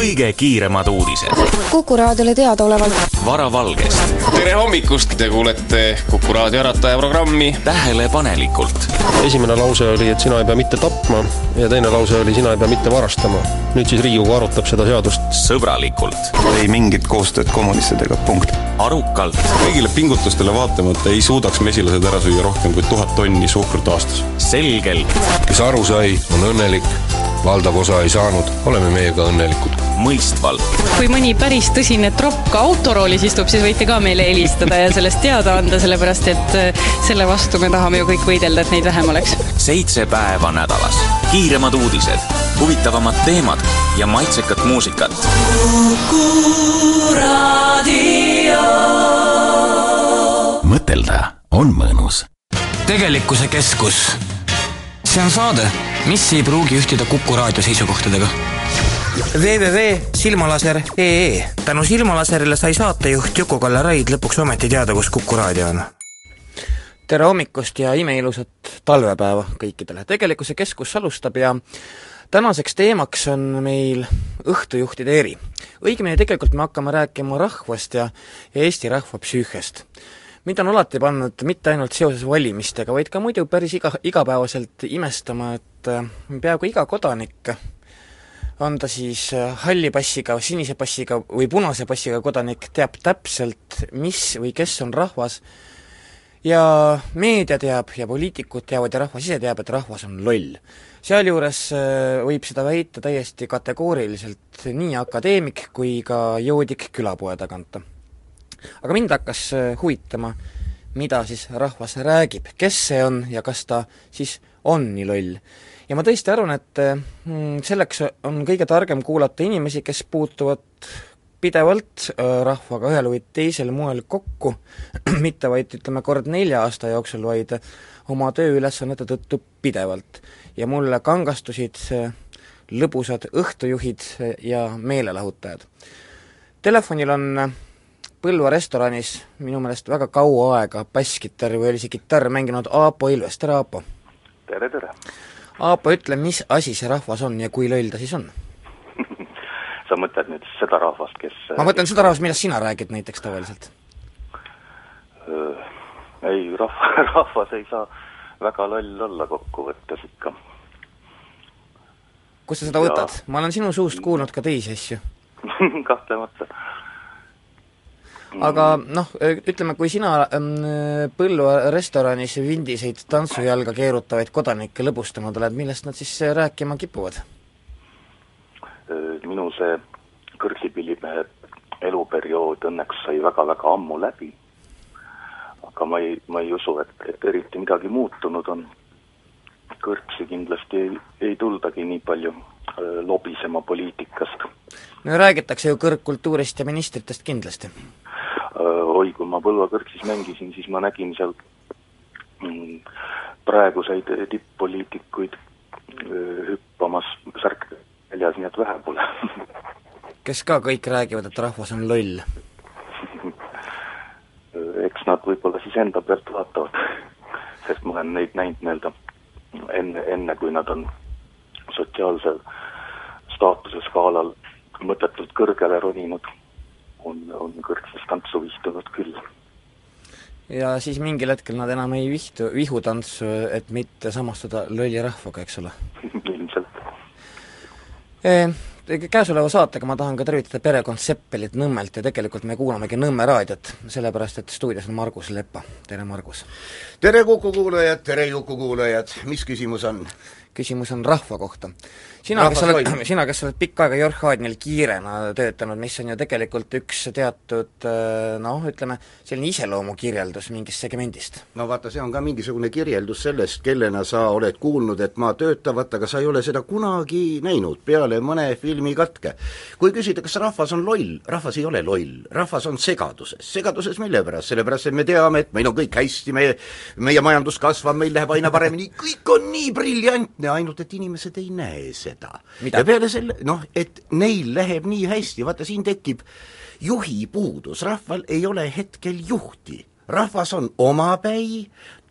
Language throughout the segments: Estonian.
kõige kiiremad uudised. Kuku raadiole teadaolevalt. Varavalgest, tere hommikust, te kuulete Kuku raadio ärataja programmi. Tähelepanelikult, esimene lause oli, et sina ei pea mitte tapma ja teine lause oli, sina ei pea mitte varastama. nüüd siis Riigikogu arutab seda seadust. sõbralikult, ei mingit koostööd kommunistidega, punkt. arukalt, kõigile pingutustele vaatamata ei suudaks mesilased ära süüa rohkem kui tuhat tonni suhkrut aastas. selgelt, kes aru sai, on õnnelik, valdav osa ei saanud, oleme meiega õnnelikud. mõistvalt, kui mõni päris tõsine tropp ka autoroolis istub, siis võite ka meile helistada ja sellest teada anda, sellepärast et äh, selle vastu me tahame ju kõik võidelda, et neid vähem oleks. seitse päeva nädalas, kiiremad uudised, huvitavamad teemad ja maitsekat muusikat. mõtelda on mõnus. tegelikkuse keskus. see on saade, mis ei pruugi ühtida Kuku raadio seisukohtadega. www.silmalaser.ee tänu Silmalaserile sai saatejuht Juku-Kalle Raid lõpuks ometi teada, kus Kuku raadio on. tere hommikust ja imeilusat talvepäeva kõikidele, Tegelikkuse Keskus alustab ja tänaseks teemaks on meil õhtujuhtide eri. õigemini tegelikult me hakkame rääkima rahvast ja, ja Eesti rahva psüühiast mind on alati pannud mitte ainult seoses valimistega, vaid ka muidu päris iga, igapäevaselt imestama, et äh, peaaegu iga kodanik, on ta siis äh, halli passiga, sinise passiga või punase passiga kodanik, teab täpselt, mis või kes on rahvas, ja meedia teab ja poliitikud teavad ja rahvas ise teab, et rahvas on loll. sealjuures äh, võib seda väita täiesti kategooriliselt nii akadeemik kui ka joodik külapoe tagant aga mind hakkas huvitama, mida siis rahvas räägib, kes see on ja kas ta siis on nii loll. Ja ma tõesti arvan, et mm, selleks on kõige targem kuulata inimesi, kes puutuvad pidevalt äh, rahvaga ühel või teisel moel kokku, mitte vaid ütleme, kord nelja aasta jooksul, vaid oma tööülesannete tõttu pidevalt. ja mulle kangastusid äh, lõbusad õhtujuhid ja meelelahutajad. Telefonil on Põlva restoranis minu meelest väga kaua aega basskitarri või oli see kitarr mänginud Aapo Ilves, tere Aapo! tere, tere! Aapo, ütle, mis asi see rahvas on ja kui loll ta siis on sa mõtled nüüd seda rahvast, kes ma mõtlen seda rahvast, millest sina räägid näiteks tavaliselt? ei, rahva, rahvas ei saa väga loll olla kokkuvõttes ikka. kust sa seda ja... võtad? ma olen sinu suust kuulnud ka teisi asju kahtlemata aga noh, ütleme, kui sina ähm, Põlva restoranis vindiseid tantsujalga keerutavaid kodanikke lõbustama tuled, millest nad siis rääkima kipuvad? minu see kõrgsipillimehe eluperiood õnneks sai väga-väga ammu läbi. aga ma ei, ma ei usu, et, et eriti midagi muutunud on. kõrgsi kindlasti ei, ei tuldagi nii palju lobisema poliitikast. no räägitakse ju kõrgkultuurist ja ministritest kindlasti oi, kui ma Põlva kõrgsis mängisin, siis ma nägin seal mm, praeguseid tipp-poliitikuid hüppamas särk väljas, nii et vähe pole. kes ka kõik räägivad, et rahvas on loll? eks nad võib-olla siis enda pealt vaatavad, sest ma olen neid näinud nii-öelda enne, enne kui nad on sotsiaalse staatuse skaalal mõttetult kõrgele roninud on, on kõrgses tantsu vihtunud küll. ja siis mingil hetkel nad enam ei vihtu, vihu tantsu, et mitte samastuda lolli rahvaga, eks ole? ilmselt e,. Käesoleva saatega ma tahan ka tervitada perekond Seppelit Nõmmelt ja tegelikult me kuulamegi Nõmme raadiot, sellepärast et stuudios on Margus Lepa, tere Margus! tere Kuku kuulajad, tere Juku kuulajad, mis küsimus on? Küsimus on rahva kohta. sina, kes oled, sina, kes oled pikka aega Jorh Aadnil kiirena töötanud, mis on ju tegelikult üks teatud noh, ütleme, selline iseloomukirjeldus mingist segmendist. no vaata, see on ka mingisugune kirjeldus sellest, kellena sa oled kuulnud, et ma töötavat, aga sa ei ole seda kunagi näinud, peale mõne filmi katke. kui küsida, kas rahvas on loll, rahvas ei ole loll, rahvas on segaduses. segaduses mille pärast? sellepärast, et me teame, et meil on kõik hästi, meie, meie majandus kasvab, meil läheb aina paremini, kõik on nii briljantne, ainult et inimesed ei näe seda. ja peale selle, noh, et neil läheb nii hästi, vaata siin tekib juhi puudus, rahval ei ole hetkel juhti rahvas on omapäi,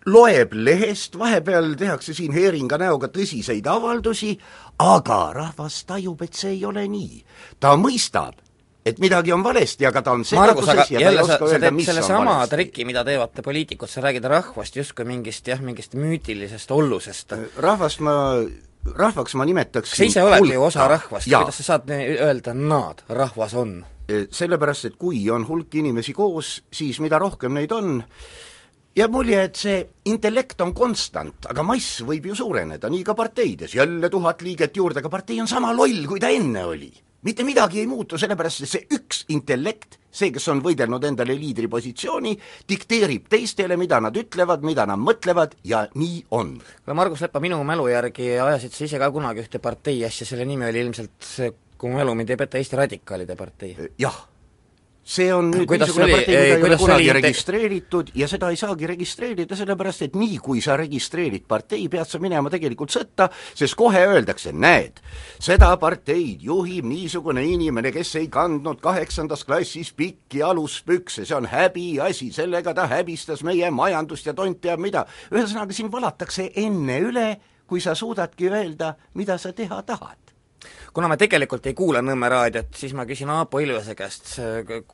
loeb lehest, vahepeal tehakse siin Heeringa näoga tõsiseid avaldusi, aga rahvas tajub, et see ei ole nii. ta mõistab, et midagi on valesti, aga ta on segaduses aga ja ta ei oska öelda, mis selle on sama valesti. triki, mida teevad poliitikud, sa räägid rahvast justkui mingist jah, mingist müütilisest ollusest. rahvast ma, rahvaks ma nimetaks sa ise oledki ju osa rahvast, kuidas sa saad öelda nad, rahvas on? sellepärast, et kui on hulk inimesi koos, siis mida rohkem neid on, jääb mulje, et see intellekt on konstant, aga mass võib ju suureneda, nii ka parteides, jälle tuhat liiget juurde, aga partei on sama loll, kui ta enne oli. Mitte midagi ei muutu, sellepärast et see üks intellekt, see, kes on võidelnud endale liidripositsiooni, dikteerib teistele, mida nad ütlevad, mida nad mõtlevad ja nii on. kuule, Margus Lepa, minu mälu järgi ajasid sa ise ka kunagi ühte partei asja, selle nimi oli ilmselt kui mu mälu mind ei peta, Eesti Radikaalide partei. jah see on nüüd Kuidas niisugune partei, mida ei ole kunagi registreeritud ja seda ei saagi registreerida, sellepärast et nii, kui sa registreerid partei, pead sa minema tegelikult sõtta, sest kohe öeldakse, näed, seda parteid juhib niisugune inimene, kes ei kandnud kaheksandas klassis pikki aluspükse, see on häbiasi, sellega ta häbistas meie majandust ja tont teab mida. ühesõnaga, siin valatakse enne üle, kui sa suudadki öelda, mida sa teha tahad kuna me tegelikult ei kuula Nõmme raadiot, siis ma küsin Aapo Ilvese käest,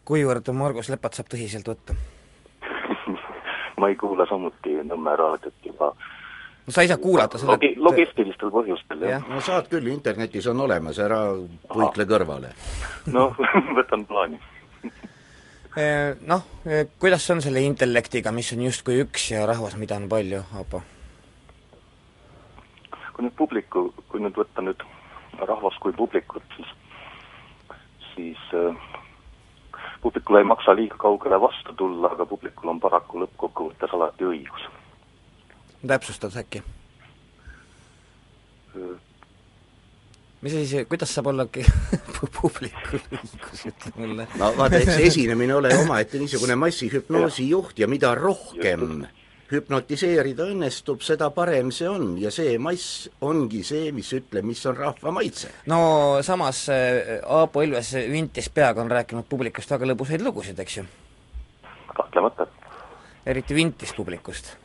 kuivõrd Margus Lepat saab tõsiselt võtta? ma ei kuula samuti Nõmme raadiot juba no sa ei saa kuulata selle logi-, logistilistel põhjustel, jah. no saad küll, internetis on olemas, ära puikle kõrvale. noh, võtan plaani. Eh, Noh, kuidas on selle intellektiga, mis on justkui üks ja rahvas, mida on palju, Aapo? kui nüüd publiku, kui nüüd võtta nüüd rahvast kui publikut, siis, siis äh, publikule ei maksa liiga kaugele vastu tulla, aga publikul on paraku lõppkokkuvõttes alati õigus. täpsustad äkki? mis asi see, kuidas saab olla publikul õigus, ütle mulle? no vaata, eks esinemine ole omaette niisugune massihüpnoosi juht ja mida rohkem hüpnotiseerida õnnestub, seda parem see on ja see mass ongi see, mis ütleb, mis on rahva maitse. no samas äh, Aapo Ilves vintis peaga on rääkinud publikust väga lõbusaid lugusid, eks ju? kahtlemata. eriti vintis publikust.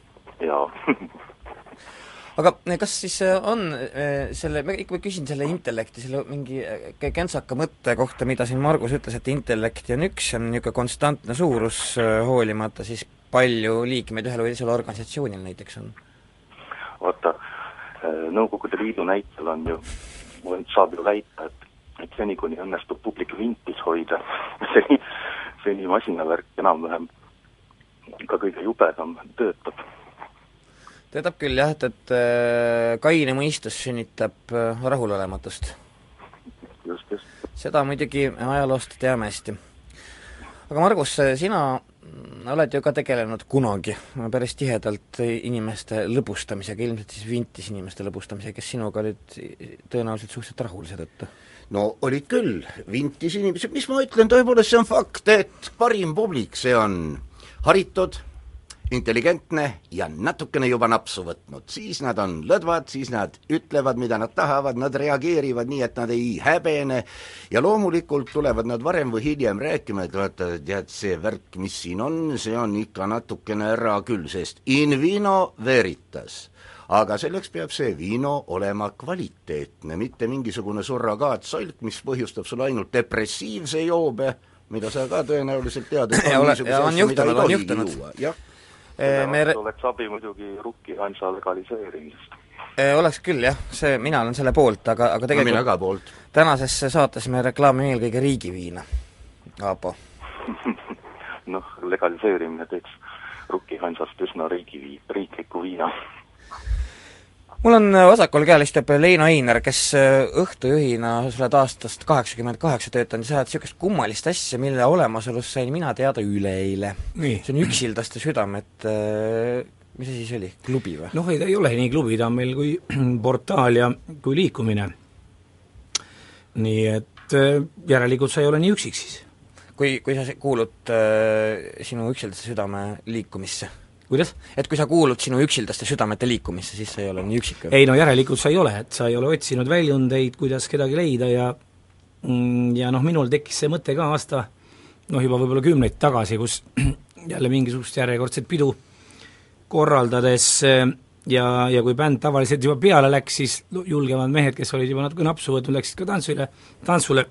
jaa aga kas siis on äh, selle, ma ikkagi küsin selle intellekti, selle mingi äh, kentsaka mõtte kohta, mida siin Margus ütles, et intellekti on üks, see on niisugune konstantne suurus, hoolimata siis palju liikmeid ühel või teisel organisatsioonil näiteks on? vaata, Nõukogude Liidu näitel on ju, saab ju väita, et, et seni, kuni õnnestub publik vintis hoida, seni, seni masinavärk enam-vähem ka kõige jubedam töötab. töötab küll jah, et, et äh, kaine mõistus sünnitab äh, rahulolematust. just, just. seda muidugi ajaloost teame hästi. aga Margus, sina oled ju ka tegelenud kunagi päris tihedalt inimeste lõbustamisega, ilmselt siis vintis inimeste lõbustamisega, kes sinuga olid tõenäoliselt suhteliselt rahul seetõttu? no olid küll, vintis inimesed, mis ma ütlen, tõepoolest see on fakt, et parim publik, see on haritud, intelligentne ja natukene juba napsu võtnud, siis nad on lõdvad, siis nad ütlevad, mida nad tahavad, nad reageerivad nii, et nad ei häbene. Ja loomulikult tulevad nad varem või hiljem rääkima, et vaata, tead, see värk, mis siin on, see on ikka natukene ära küll, sest in vino veritas. Aga selleks peab see vino olema kvaliteetne, mitte mingisugune surrogaatsolk, mis põhjustab sulle ainult depressiivse joobe, mida sa ka tõenäoliselt tead, et on, on juhtunud, on juhtunud. jah me oleks abi muidugi rukkihansa legaliseerimisest. Oleks küll jah, see, mina olen selle poolt, aga, aga tegelikult no, mina ka poolt. tänases saates me reklaamime eelkõige riigiviina, Aapo noh, legaliseerimine teeks rukkihansast üsna riigivii-, riikliku viina mul on vasakul käel istub Leino Einer, kes õhtujuhina sa oled aastast kaheksakümmend kaheksa töötanud ja sa ajad niisugust kummalist asja, mille olemasolust sain mina teada üleeile. see on Üksildaste südamed, mis asi see oli, klubi või? noh, ei ta ei ole nii klubi, ta on meil kui portaal ja kui liikumine. nii et järelikult sa ei ole nii üksik siis. kui, kui sa kuulud äh, sinu Üksildaste südame liikumisse kuidas? et kui sa kuulud sinu üksildaste südamete liikumisse, siis sa ei ole nii üksik? ei no järelikult sa ei ole, et sa ei ole otsinud väljundeid, kuidas kedagi leida ja mm, ja noh, minul tekkis see mõte ka aasta noh, juba võib-olla kümneid tagasi, kus jälle mingisugust järjekordset pidu korraldades äh, ja, ja kui bänd tavaliselt juba peale läks, siis julgemad mehed, kes olid juba natuke napsu võtnud, läksid ka tantsule, tantsule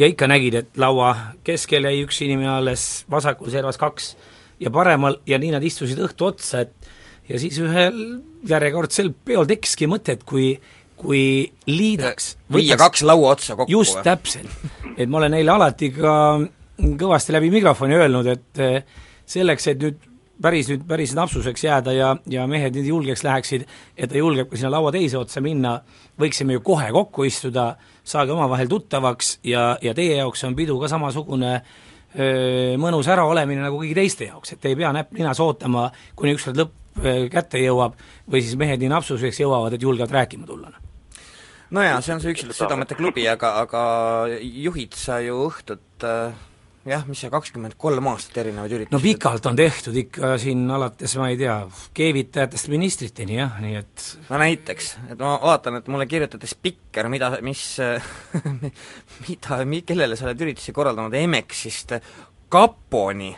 ja ikka nägid, et laua keskel jäi üks inimene alles, vasakul servas kaks ja paremal ja nii nad istusid õhtu otsa, et ja siis ühel järjekordsel peol tekkiski mõte, et kui kui liidaks viia kaks laua otsa kokku just või? täpselt. et ma olen neile alati ka kõvasti läbi mikrofoni öelnud, et eh, selleks, et nüüd päris nüüd päris napsuseks jääda ja, ja mehed nii julgeks läheksid, et ta julgeb ka sinna laua teise otsa minna, võiksime ju kohe kokku istuda, saage omavahel tuttavaks ja, ja teie jaoks on pidu ka samasugune öö, mõnus äraolemine nagu kõigi teiste jaoks, et ei pea näpp ninas ootama, kuni ükskord lõpp kätte jõuab või siis mehed nii napsuseks jõuavad, et julgevad rääkima tulla no jaa, see on see üksikult südamete klubi, aga, aga juhid sa ju õhtut äh, jah, mis see, kakskümmend kolm aastat erinevaid üritusi? no pikalt on tehtud ikka siin alates, ma ei tea, keevitajatest ministriteni jah, nii et no näiteks, et ma vaatan, et mulle kirjutati spikker, mida, mis mida, kellele sa oled üritusi korraldanud, Emexist kaponi,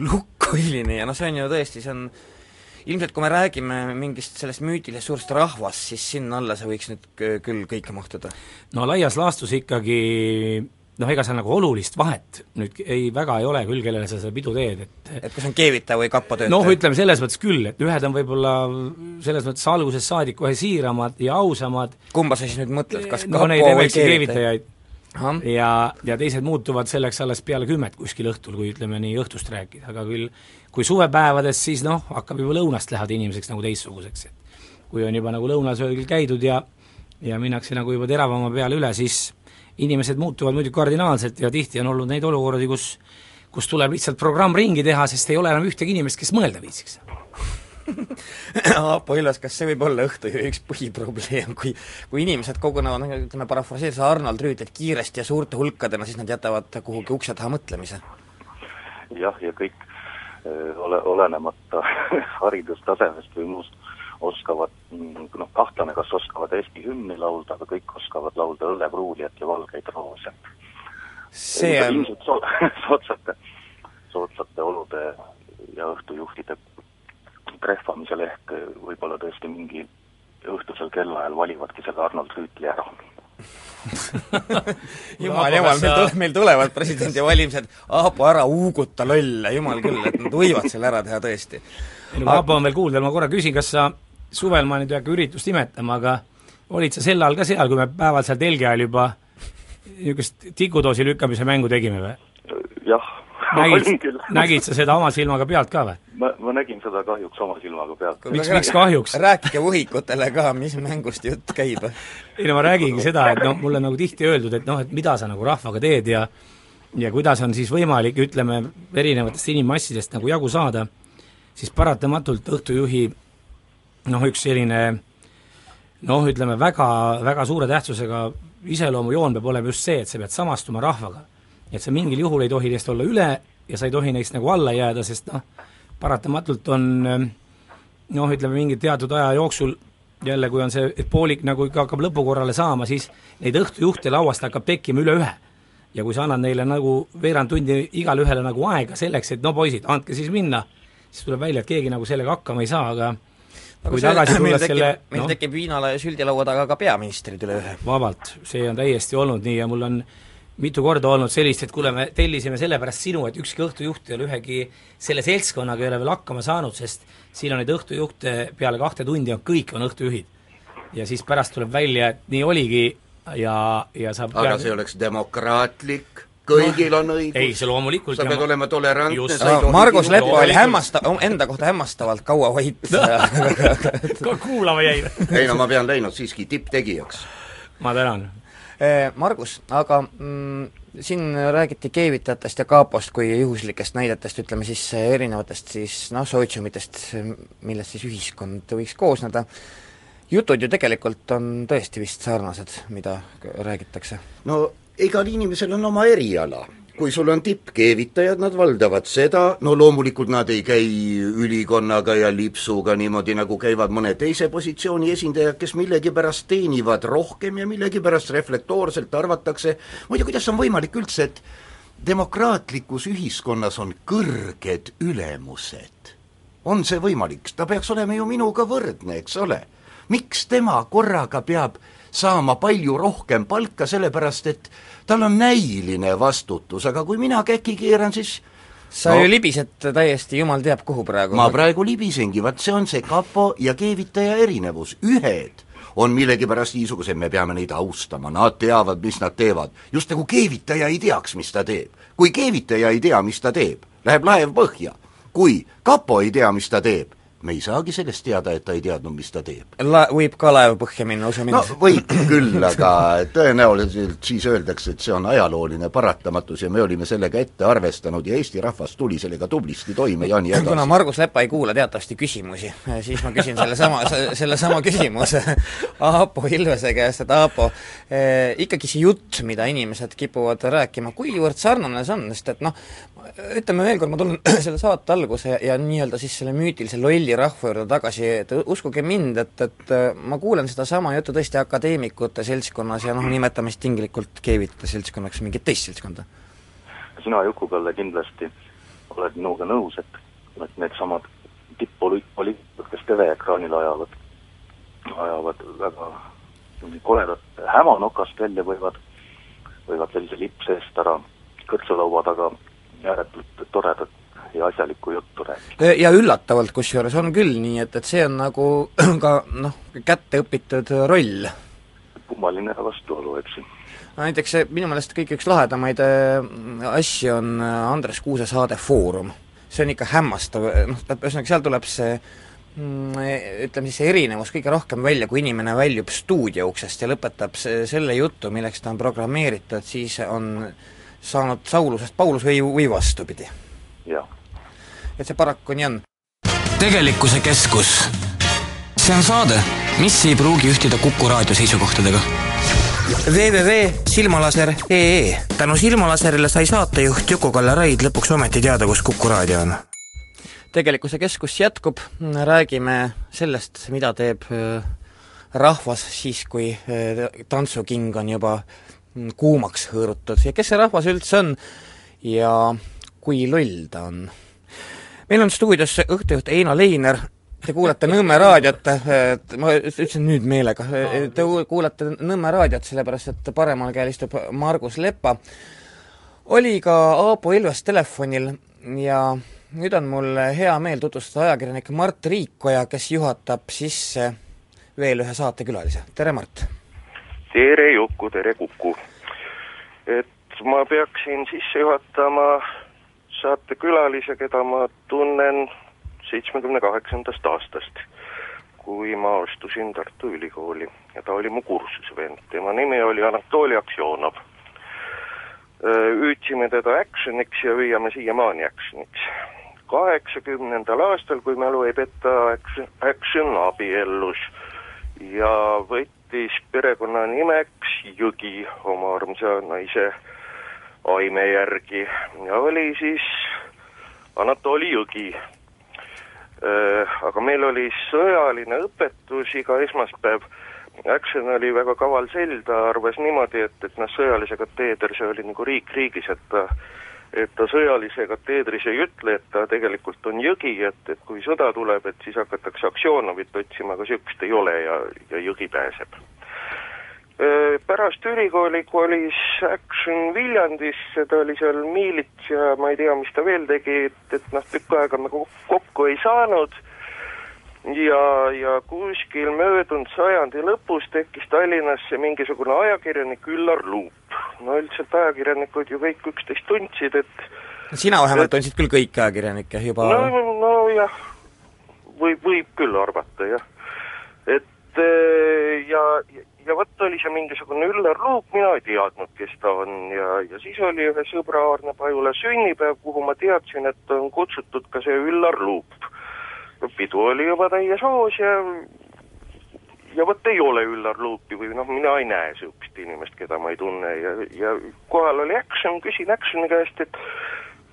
Lukoilini ja noh, see on ju tõesti, see on ilmselt kui me räägime mingist sellest müütilisest suurest rahvast, siis sinna alla see võiks nüüd küll kõike mahtuda? no laias laastus ikkagi noh, ega seal nagu olulist vahet nüüd ei, väga ei ole küll, kellele sa seda pidu teed, et et kas on keevitaja või kapo töötaja? noh, ütleme selles mõttes küll, et ühed on võib-olla selles mõttes algusest saadik kohe siiramad ja ausamad kumba sa siis nüüd mõtled, kas no, kapo või keevitajaid? ja, ja teised muutuvad selleks alles peale kümmet kuskil õhtul, kui ütleme nii õhtust rääkida, aga küll kui suvepäevades, siis noh, hakkab juba lõunast lähevad inimeseks nagu teistsuguseks, et kui on juba nagu lõunasöögil käidud ja ja minnakse nagu juba teravama peale üle, siis inimesed muutuvad muidugi kardinaalselt ja tihti on olnud neid olukordi, kus kus tuleb lihtsalt programm ringi teha, sest ei ole enam ühtegi inimest, kes mõelda viitsiks Aapo Ilves, kas see võib olla õhtuöö üks põhiprobleem, kui kui inimesed kogunevad, noh ütleme, parafraseerides Arnold Rüütlit, kiiresti ja suurte hulkadena, siis nad jätavad kuhugi ukse taha mõtlemise? jah, ja kõik ole, olenemata haridustasemest või muust, oskavad noh, kahtlane, kas oskavad Eesti hümni laulda, aga kõik oskavad laulda õllepruulijat ja valgeid roose. see on ilmselt so-, soodsate, soodsate olude ja õhtujuhtide trehvamisel ehk võib-olla tõesti mingi õhtusel kellaajal valivadki selle Arnold Rüütli ära jumal, jumal, meil tule-, meil tulevad presidendivalimised, Aapo, ära uuguta lolle, jumal küll, et nad võivad selle ära teha tõesti. ei no Aapo on veel kuuldel, ma korra küsin, kas sa suvel, ma nüüd ei hakka üritust imetama, aga olid sa sel ajal ka seal, kui me päeval seal telgi ajal juba niisugust tikudoosi lükkamise mängu tegime või? jah nägid, nägid sa seda oma silmaga pealt ka või? ma, ma nägin seda kahjuks oma silmaga pealt. miks, miks kahjuks? rääkige võhikutele ka, mis mängust jutt käib. ei no ma räägingi seda, et noh, mulle nagu tihti öeldud, et noh, et mida sa nagu rahvaga teed ja ja kuidas on siis võimalik, ütleme, erinevatest inimmassidest nagu jagu saada, siis paratamatult õhtujuhi noh, üks selline noh, ütleme väga, väga suure tähtsusega iseloomujoon peab olema just see, et sa pead samastuma rahvaga et sa mingil juhul ei tohi neist olla üle ja sa ei tohi neist nagu alla jääda, sest noh, paratamatult on noh, ütleme mingi teatud aja jooksul jälle, kui on see, poolik nagu ikka hakkab lõpukorrale saama, siis neid õhtujuhte lauast hakkab tekkima üle ühe. ja kui sa annad neile nagu veerand tundi igale ühele nagu aega selleks, et no poisid, andke siis minna, siis tuleb välja, et keegi nagu sellega hakkama ei saa, aga kui tagasi tulles selle meil no, tekib viinala ja süldilaua taga ka peaministrid üle ühe. vabalt, see on täiesti olnud nii ja mul on mitu korda olnud sellist, et kuule, me tellisime sellepärast sinu, et ükski õhtujuht ei ole ühegi selle seltskonnaga ei ole veel hakkama saanud, sest siin on neid õhtujuhte peale kahte tundi on, kõik on õhtujuhid. ja siis pärast tuleb välja, et nii oligi ja, ja sa aga pead... see oleks demokraatlik, kõigil no, on õigus. ei, see loomulikult sa pead ma... olema tolerantne, sa ei tohi Margus Lepo oli hämmasta-, enda kohta hämmastavalt kaua vait. Ka kuulama jäi. Ei no ma pean läinud siiski tipptegijaks. ma tänan. Eh, Margus, aga mm, siin räägiti keevitajatest ja kaapost kui juhuslikest näidetest, ütleme siis eh, erinevatest siis noh, sotsiumitest, millest siis ühiskond võiks koosneda, jutud ju tegelikult on tõesti vist sarnased, mida räägitakse? no igal inimesel on oma eriala kui sul on tippkeevitajad, nad valdavad seda, no loomulikult nad ei käi ülikonnaga ja lipsuga niimoodi, nagu käivad mõne teise positsiooni esindajad, kes millegipärast teenivad rohkem ja millegipärast reflektoorselt arvatakse, muide, kuidas on võimalik üldse, et demokraatlikus ühiskonnas on kõrged ülemused? on see võimalik, ta peaks olema ju minuga võrdne, eks ole. miks tema korraga peab saama palju rohkem palka, sellepärast et tal on näiline vastutus, aga kui mina käki keeran, siis sa no, ju libised täiesti jumal teab kuhu praegu. ma praegu libisengi, vaat see on see kapo ja keevitaja erinevus, ühed on millegipärast niisugused, me peame neid austama, nad teavad, mis nad teevad. just nagu keevitaja ei teaks, mis ta teeb. kui keevitaja ei tea, mis ta teeb, läheb laev põhja. kui kapo ei tea, mis ta teeb, me ei saagi sellest teada, et ta ei teadnud, mis ta teeb. La-, võib ka laev põhja minna, usu mind. no võib küll, aga tõenäoliselt siis öeldakse, et see on ajalooline paratamatus ja me olime sellega ette arvestanud ja Eesti rahvas tuli sellega tublisti toime ja nii edasi. kuna Margus Lepa ei kuula teatavasti küsimusi, siis ma küsin sellesama, sellesama küsimuse Aapo Ilvese käest, et Aapo eh,, ikkagi see jutt, mida inimesed kipuvad rääkima, kuivõrd sarnane see on, sest et noh, ütleme veel kord, ma tulen selle saate alguse ja, ja nii-öelda siis selle müütilise lolli rahva juurde tagasi, et uskuge mind, et, et ma kuulen sedasama juttu tõesti akadeemikute seltskonnas ja noh, nimetame siis tinglikult keevitajate seltskonnaks mingit teist seltskonda. sina, Juku-Kalle, kindlasti oled minuga nõus, et, et needsamad tipp-poliitikud, kes TV-ekraanil ajavad, ajavad väga koledat häma nokast välja, võivad, võivad sellise lipp seest ära kõrtsulaua taga ääretult toredat ja asjalikku juttu rääkida. ja üllatavalt kusjuures on küll nii, et, et see on nagu ka noh, kätte õpitud roll. kummaline vastuolu, eks näiteks minu meelest kõige üks lahedamaid äh, asju on äh, Andres Kuuse saade Foorum. see on ikka hämmastav, noh, ühesõnaga seal tuleb see mm, ütleme siis see erinevus kõige rohkem välja, kui inimene väljub stuudio uksest ja lõpetab see, selle jutu, milleks ta on programmeeritud, siis on saanud Saulusest Paulus või, või vastupidi. jah. et see paraku nii on. tegelikkuse keskus. see on saade, mis ei pruugi ühtida Kuku raadio seisukohtadega www.silmalaser.ee tänu Silmalaserile sai saatejuht Juku-Kalle Raid lõpuks ometi teada, kus Kuku raadio on. tegelikkuse keskus jätkub, räägime sellest, mida teeb äh, rahvas siis, kui äh, tantsuking on juba kuumaks hõõrutud ja kes see rahvas üldse on ja kui loll ta on. meil on stuudios õhtujuht Eino Leiner, te kuulate Nõmme raadiot, ma ütlesin nüüd meelega, te kuulate Nõmme raadiot, sellepärast et paremal käel istub Margus Lepa. oli ka Aapo Ilves telefonil ja nüüd on mul hea meel tutvustada ajakirjanik Mart Riikoja, kes juhatab sisse veel ühe saatekülalise, tere Mart! Tere Juku, tere Kuku! et ma peaksin sisse juhatama saatekülalise, keda ma tunnen seitsmekümne kaheksandast aastast, kui ma astusin Tartu Ülikooli ja ta oli mu kursusevend, tema nimi oli Anatoli Aksjonov. Hüüdsime teda Actioniks ja hüüame siiamaani Actioniks. kaheksakümnendal aastal, kui mälu ei peta, Action, Action abiellus ja võt-, võttis perekonnanimeks Jõgi oma armsa naise aime järgi ja oli siis Anatoli Jõgi. Aga meil oli sõjaline õpetus iga esmaspäev. Action oli väga kaval sell, ta arvas niimoodi, et, et noh, sõjalise kateeder, see oli nagu riik riigis, et ta et ta sõjalise kateedris ei ütle, et ta tegelikult on jõgi, et, et kui sõda tuleb, et siis hakatakse Aksjonovit otsima, aga niisugust ei ole ja, ja jõgi pääseb. Pärast ülikooli kolis Action Viljandisse, ta oli seal miilits ja ma ei tea, mis ta veel tegi, et, et noh, tükk aega me kokku ei saanud ja, ja kuskil möödunud sajandi lõpus tekkis Tallinnasse mingisugune ajakirjanik Üllar Luup. No üldiselt ajakirjanikud ju kõik üksteist tundsid, et sina vähemalt tundsid küll kõiki ajakirjanikke juba no, nojah, võib, võib küll arvata, jah. et ja, ja vot oli see mingisugune Üllar Luup, mina ei teadnud, kes ta on ja, ja siis oli ühe sõbra Aarne Pajula sünnipäev, kuhu ma teadsin, et on kutsutud ka see Üllar Luup pidu oli juba täies hoos ja ja vot ei ole Üllar Luupi või noh, mina ei näe niisugust inimest, keda ma ei tunne ja, ja kohal oli Action, küsin Actioni käest, et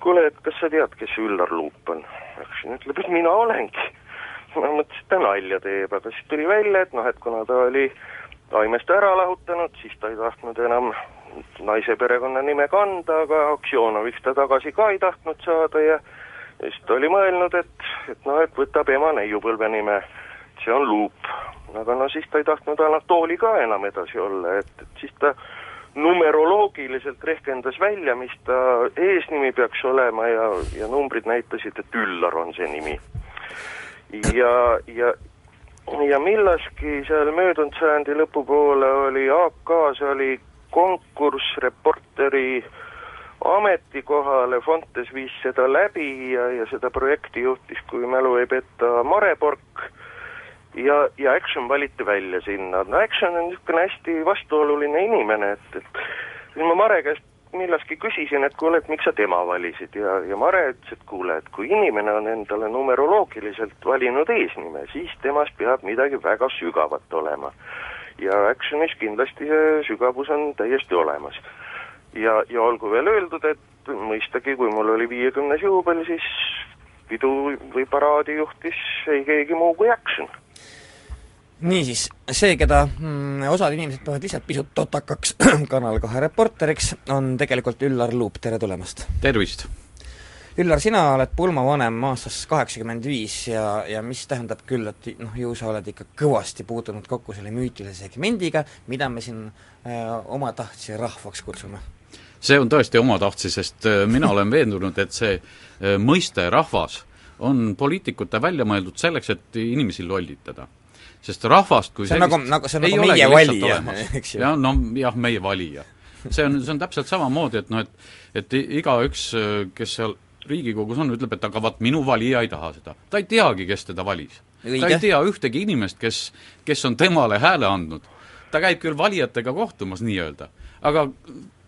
kuule, et kas sa tead, kes Üllar Luup on? Action ütleb, et mina olengi. ma mõtlesin, et ta nalja teeb, aga siis tuli välja, et noh, et kuna ta oli taimest ära lahutanud, siis ta ei tahtnud enam naise perekonnanime kanda, aga Aksjonoviks ta tagasi ka ei tahtnud saada ja ja siis ta oli mõelnud, et, et noh, et võtab ema neiupõlve nime, see on Luup. Aga no siis ta ei tahtnud Anatoli ka enam edasi olla, et, et siis ta numeroloogiliselt rehkendas välja, mis ta eesnimi peaks olema ja, ja numbrid näitasid, et Üllar on see nimi. ja, ja, ja millaski seal möödunud sajandi lõpupoole oli AK-s oli konkurss Reporteri ametikohale, Fontes viis seda läbi ja, ja seda projekti juhtis, kui mälu ei peta, Mare Pork ja, ja Action valiti välja sinna. no Action on niisugune hästi vastuoluline inimene, et, et siis ma Mare käest millalgi küsisin, et kuule, et miks sa tema valisid ja, ja Mare ütles, et kuule, et kui inimene on endale numeroloogiliselt valinud eesnime, siis temas peab midagi väga sügavat olema. ja Actionis kindlasti see sügavus on täiesti olemas. ja, ja olgu veel öeldud, et mõistagi, kui mul oli viiekümnes juubel, siis pidu või paraadi juhtis ei keegi muu kui Action niisiis, see, keda mm, osad inimesed peavad lihtsalt pisut totakaks Kanal kahe reporteriks, on tegelikult Üllar Luup, tere tulemast! tervist! Üllar, sina oled pulmavanem aastast kaheksakümmend viis ja, ja mis tähendab küll, et noh, ju sa oled ikka kõvasti puutunud kokku selle müütilise segmendiga, mida me siin äh, omatahtsi rahvaks kutsume? see on tõesti omatahtsi, sest äh, mina olen veendunud, et see äh, mõiste rahvas on poliitikute välja mõeldud selleks, et inimesi lollitada sest rahvast kui see on nagu, nagu, see on nagu meie valija, eks ju. jah, no jah, meie valija. see on, see on täpselt samamoodi, et noh, et et igaüks, kes seal Riigikogus on, ütleb, et aga vaat minu valija ei taha seda. ta ei teagi, kes teda valis. ta ei tea ühtegi inimest, kes, kes on temale hääle andnud. ta käib küll valijatega kohtumas nii-öelda, aga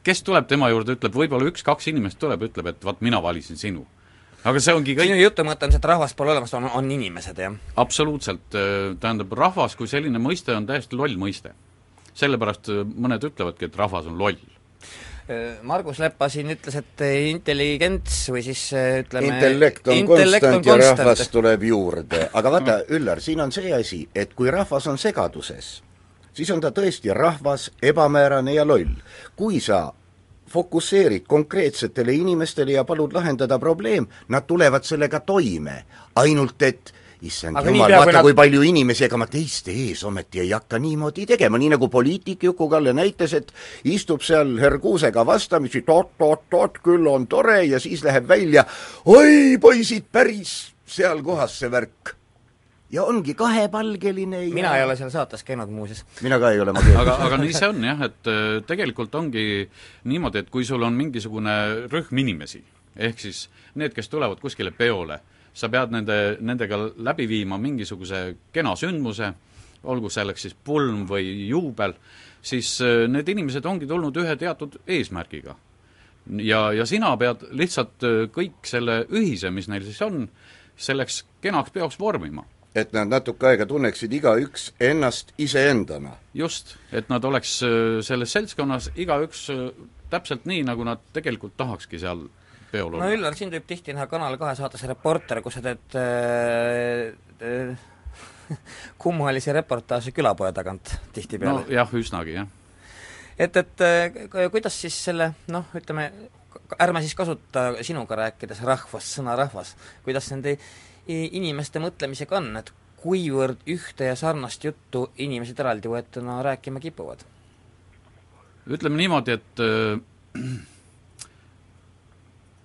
kes tuleb tema juurde, ütleb, võib-olla üks-kaks inimest tuleb, ütleb, et vaat mina valisin sinu aga see ongi kõik sinu jutu mõte on see, et rahvast pole olemas, on, on inimesed, jah? absoluutselt, tähendab, rahvas kui selline mõiste on täiesti loll mõiste. sellepärast mõned ütlevadki, et rahvas on loll. Margus Lepa siin ütles, et intelligents või siis ütleme intellekt on intellekt konstant on ja konstant. rahvas tuleb juurde. aga vaata, Üllar, siin on see asi, et kui rahvas on segaduses, siis on ta tõesti rahvas, ebamäärane ja loll. kui sa fokusseerid konkreetsetele inimestele ja palud lahendada probleem, nad tulevad sellega toime. ainult et issand jumal, vaata kui nad... palju inimesi, ega ma teiste ees ometi ei hakka niimoodi tegema, nii nagu poliitik Juku-Kalle näitas, et istub seal herguusega vastamisi oot-oot-oot, küll on tore ja siis läheb välja, oi poisid, päris seal kohas see värk ja ongi kahepalgeline ja mina ei ole seal saates käinud muuseas. mina ka ei ole, ma keeldusin. aga, aga nii see on jah, et äh, tegelikult ongi niimoodi, et kui sul on mingisugune rühm inimesi, ehk siis need, kes tulevad kuskile peole, sa pead nende, nendega läbi viima mingisuguse kena sündmuse, olgu selleks siis pulm või juubel, siis äh, need inimesed ongi tulnud ühe teatud eesmärgiga. ja, ja sina pead lihtsalt äh, kõik selle ühise, mis neil siis on, selleks kenaks peoks vormima et nad natuke aega tunneksid igaüks ennast iseendana. just, et nad oleks äh, selles seltskonnas igaüks äh, täpselt nii, nagu nad tegelikult tahakski seal peol olla. no Üllar, sind võib tihti näha Kanal kahe saates Reporter, kus sa teed äh, äh, kummalisi reportaaže külapoe tagant tihtipeale. nojah, üsnagi, jah. et, et äh, kuidas siis selle noh, ütleme, ärme siis kasuta sinuga rääkides rahvast, sõna rahvas, kuidas nende inimeste mõtlemisega on, et kuivõrd ühte ja sarnast juttu inimesed eraldi võetuna rääkima kipuvad? ütleme niimoodi, et äh,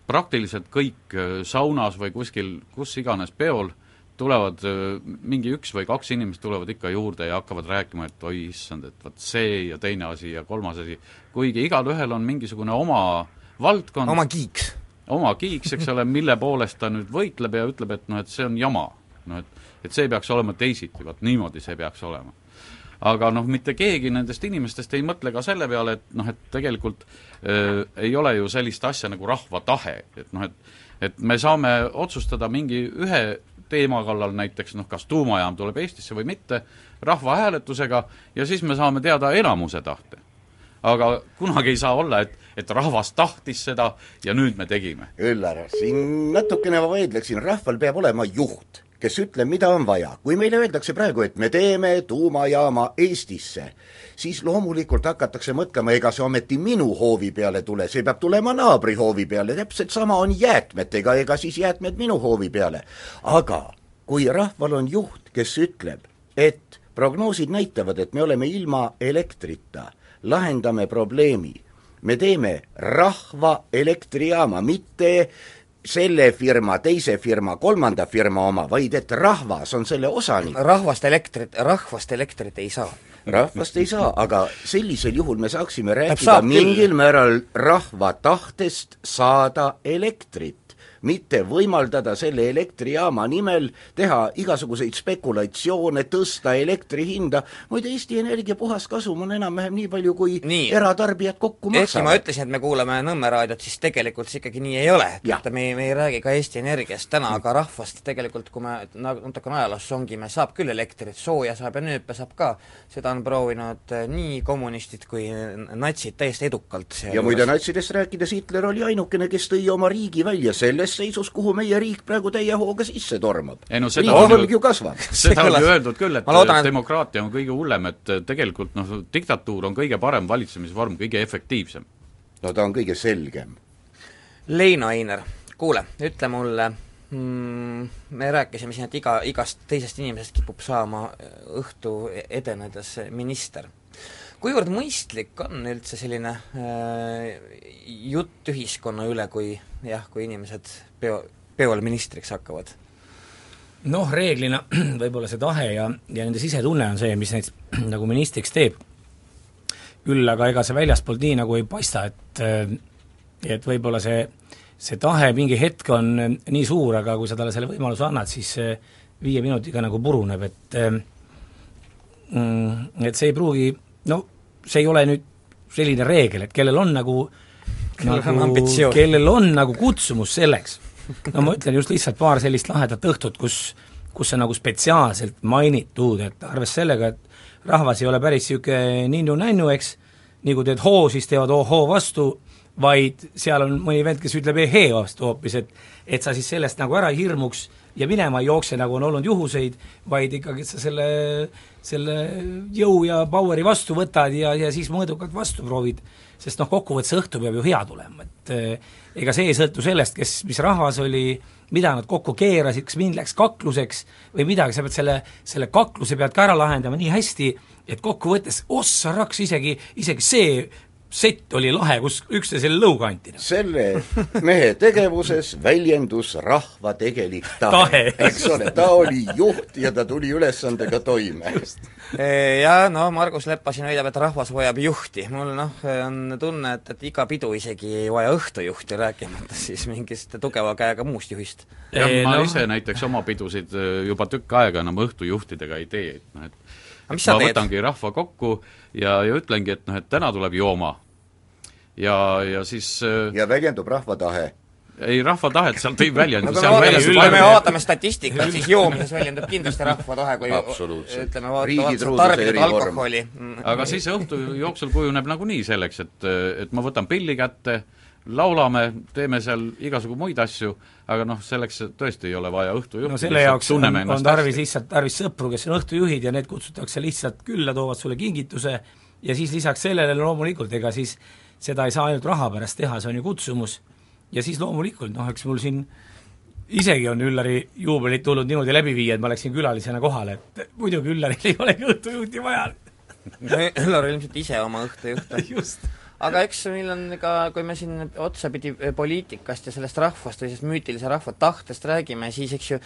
praktiliselt kõik äh, saunas või kuskil, kus iganes peol tulevad äh, mingi üks või kaks inimest tulevad ikka juurde ja hakkavad rääkima, et oi issand, et vot see ja teine asi ja kolmas asi, kuigi igalühel on mingisugune oma valdkond. Oma kiiks oma kiiks, eks ole, mille poolest ta nüüd võitleb ja ütleb, et noh, et see on jama. noh, et, et see peaks olema teisiti, vot niimoodi see peaks olema. aga noh, mitte keegi nendest inimestest ei mõtle ka selle peale, et noh, et tegelikult äh, ei ole ju sellist asja nagu rahva tahe, et noh, et et me saame otsustada mingi ühe teema kallal näiteks noh, kas tuumajaam tuleb Eestisse või mitte, rahvahääletusega, ja siis me saame teada enamuse tahte. Aga kunagi ei saa olla, et et rahvas tahtis seda ja nüüd me tegime. Üllar, siin natukene ma vaidleksin, rahval peab olema juht kes ütleb, mida on vaja. kui meile öeldakse praegu, et me teeme tuumajaama Eestisse, siis loomulikult hakatakse mõtlema, ega see ometi minu hoovi peale tule, see peab tulema naabri hoovi peale, täpselt sama on jäätmetega, ega siis jäätmed minu hoovi peale. aga kui rahval on juht, kes ütleb, et prognoosid näitavad, et me oleme ilma elektrita, lahendame probleemi, me teeme rahva elektrijaama, mitte selle firma, teise firma, kolmanda firma oma, vaid et rahvas on selle osanik. rahvast elektrit, rahvast elektrit ei saa. rahvast ei saa, aga sellisel juhul me saaksime rääkida mingil määral rahva tahtest saada elektrit mitte võimaldada selle elektrijaama nimel teha igasuguseid spekulatsioone, tõsta elektri hinda, muide Eesti Energia puhaskasum on enam-vähem nii palju, kui nii. eratarbijad kokku maksavad. ehkki ma ütlesin, et me kuulame Nõmme raadiot, siis tegelikult see ikkagi nii ei ole. et me, me ei räägi ka Eesti Energiast täna, aga rahvast tegelikult, kui me natukene ajaloos songime, saab küll elektrit, sooja saab ja nööpe saab ka. seda on proovinud eh, nii kommunistid kui natsid täiesti edukalt. ja muide, natsidest rääkides, Hitler oli ainukene, kes tõi oma riigi välja sellest, selles seisus, kuhu meie riik praegu täie hooga sisse tormab. ei no seda on ju, ju kasvab. seda on ju öeldud küll, et loodan, demokraatia on kõige hullem, et tegelikult noh, diktatuur on kõige parem valitsemisvorm, kõige efektiivsem. no ta on kõige selgem. Leino Einer, kuule, ütle mulle mm, me rääkisime siin, et iga, igast teisest inimesest kipub saama õhtu edenedes minister kuivõrd mõistlik on üldse selline äh, jutt ühiskonna üle, kui jah, kui inimesed peo, peol ministriks hakkavad? noh, reeglina võib-olla see tahe ja, ja nende sisetunne on see, mis neid nagu ministriks teeb. küll aga ega see väljaspoolt nii nagu ei paista, et äh, et võib-olla see, see tahe mingi hetk on nii suur, aga kui sa talle selle võimaluse annad, siis viie minutiga nagu puruneb, et äh, mm, et see ei pruugi no see ei ole nüüd selline reegel, et kellel on nagu nagu, kellel on nagu kutsumus selleks, no ma ütlen just lihtsalt paar sellist lahedat õhtut, kus kus on nagu spetsiaalselt mainitud, et arvestades sellega, et rahvas ei ole päris niisugune ninnu-nännu, eks, nii kui teed hoo, siis teevad ohoo vastu, vaid seal on mõni vend, kes ütleb ehee vastu hoopis, et et sa siis sellest nagu ära hirmuks ja minema ei jookse, nagu on olnud juhuseid, vaid ikkagi sa selle, selle jõu ja power'i vastu võtad ja, ja siis mõõdukalt vastu proovid. sest noh, kokkuvõttes õhtu peab ju hea tulema, et eh, ega see ei sõltu sellest, kes, mis rahvas oli, mida nad kokku keerasid, kas mind läks kakluseks või midagi, sa pead selle, selle kakluse pead ka ära lahendama nii hästi, et kokkuvõttes ossa raks isegi, isegi see sett oli lahe, kus üksteisele lõuga anti. selle mehe tegevuses väljendus rahva tegelik tahe, eks ole, ta oli juht ja ta tuli ülesandega toime. E, ja no Margus Leppa siin väidab, et rahvas vajab juhti, mul noh, on tunne, et, et iga pidu isegi ei vaja õhtujuhti, rääkimata siis mingist tugeva käega muust juhist. jah, ma no. ise näiteks oma pidusid e, juba tükk aega enam õhtujuhtidega ei tee, et noh, et ma teed? võtangi rahva kokku ja, ja ütlengi, et noh, et täna tuleb jooma. ja, ja siis äh, ja väljendub rahva tahe? ei, rahva tahet sealt ei väljendu no, kui me, vaatame, me vaatame statistikat, siis joomises väljendub kindlasti rahva tahe, kui ütleme, vaatame tarbida alkoholi. aga siis õhtu jooksul kujuneb nagunii selleks, et, et ma võtan pilli kätte, laulame, teeme seal igasugu muid asju, aga noh, selleks tõesti ei ole vaja õhtujuhti. no selle jaoks on, on tarvis lihtsalt, tarvis sõpru, kes on õhtujuhid ja need kutsutakse lihtsalt külla, toovad sulle kingituse ja siis lisaks sellele loomulikult, ega siis seda ei saa ainult raha pärast teha, see on ju kutsumus, ja siis loomulikult noh, eks mul siin isegi on Üllari juubelit tulnud niimoodi läbi viia, et ma läksin külalisena kohale, et muidugi Üllaril ei olegi õhtujuhti vaja. Üllar ilmselt ise oma õhtujuht just aga eks meil on ka, kui me siin otsapidi poliitikast ja sellest rahvast või sellest müütilise rahva tahtest räägime, siis eks ju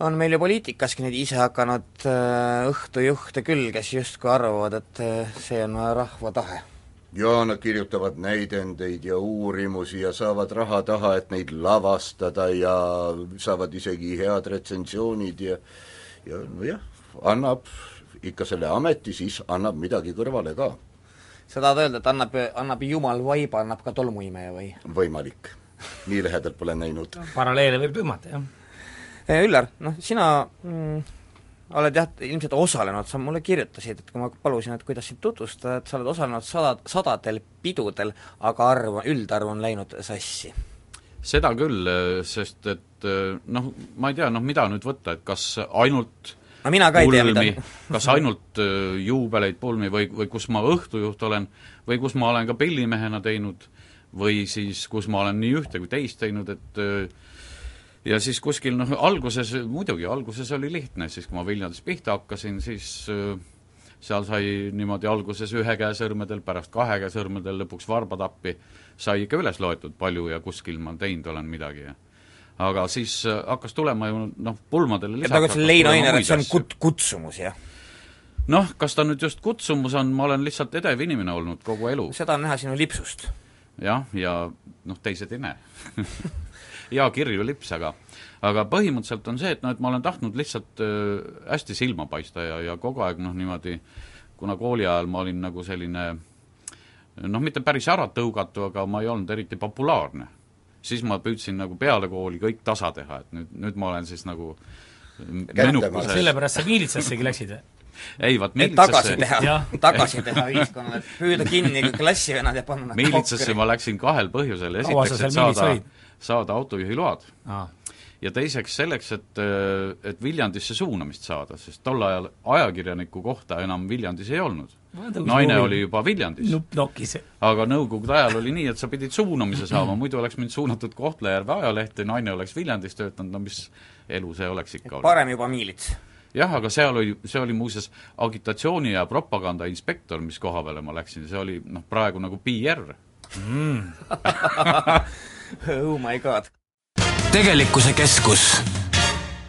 on meil ju poliitikaski neid ise hakanud äh, õhtujuhte küll, kes justkui arvavad, et äh, see on rahva tahe. ja nad kirjutavad näidendeid ja uurimusi ja saavad raha taha, et neid lavastada ja saavad isegi head retsensioonid ja ja nojah, annab ikka selle ameti, siis annab midagi kõrvale ka sa tahad öelda, et annab, annab jumal vaiba, annab ka tolmuimeja või? võimalik. nii lähedalt pole näinud. paralleele võib tõmmata, jah. Eh, Üllar, noh sina mm, oled jah, ilmselt osalenud, sa mulle kirjutasid, et kui ma palusin, et kuidas sind tutvustada, et sa oled osalenud sada, sadadel pidudel, aga arv, üldarv on läinud sassi. seda küll, sest et noh, ma ei tea, noh mida nüüd võtta, et kas ainult no mina ka ei tea, mida kas ainult juubeleid, pulmi või, või kus ma õhtujuht olen või kus ma olen ka pillimehena teinud või siis kus ma olen nii ühte kui teist teinud, et ja siis kuskil noh, alguses muidugi, alguses oli lihtne, siis kui ma Viljandis pihta hakkasin, siis seal sai niimoodi alguses ühe käe sõrmedel, pärast kahe käe sõrmedel, lõpuks varbatappi, sai ikka üles loetud, palju ja kuskil ma teinud olen midagi ja aga siis hakkas tulema ju noh, pulmadele lisaks aga Leino Ainer, et see on kut-, kutsumus, jah? noh, kas ta nüüd just kutsumus on, ma olen lihtsalt edev inimene olnud kogu elu. seda on näha sinu lipsust. jah, ja noh, teised ei näe hea kirju lips, aga aga põhimõtteliselt on see, et noh, et ma olen tahtnud lihtsalt äh, hästi silma paista ja, ja kogu aeg noh, niimoodi kuna kooli ajal ma olin nagu selline noh, mitte päris ära tõugatu, aga ma ei olnud eriti populaarne. Siis ma püüdsin nagu peale kooli kõik tasa teha, et nüüd, nüüd ma olen siis nagu menukuses sellepärast sa miilitsassegi läksid või? ei, vaat miilitsasse tagasi teha, tagasi teha ühiskonnale, püüda kinni klassivennad ja panna miilitsasse ma läksin kahel põhjusel, esiteks, et saada, saada autojuhiload ah ja teiseks selleks, et, et Viljandisse suunamist saada, sest tol ajal ajakirjaniku kohta enam Viljandis ei olnud. Naine oli juba Viljandis. aga Nõukogude ajal oli nii, et sa pidid suunamise saama, muidu oleks mind suunatud Kohtla-Järve ajalehte, naine oleks Viljandis töötanud, no mis elu see oleks ikka olnud. parem juba miilits jah, aga seal oli, see oli muuseas agitatsiooni ja propaganda inspektor, mis koha peale ma läksin, see oli noh, praegu nagu PR mm. oh my god tegelikkuse keskus.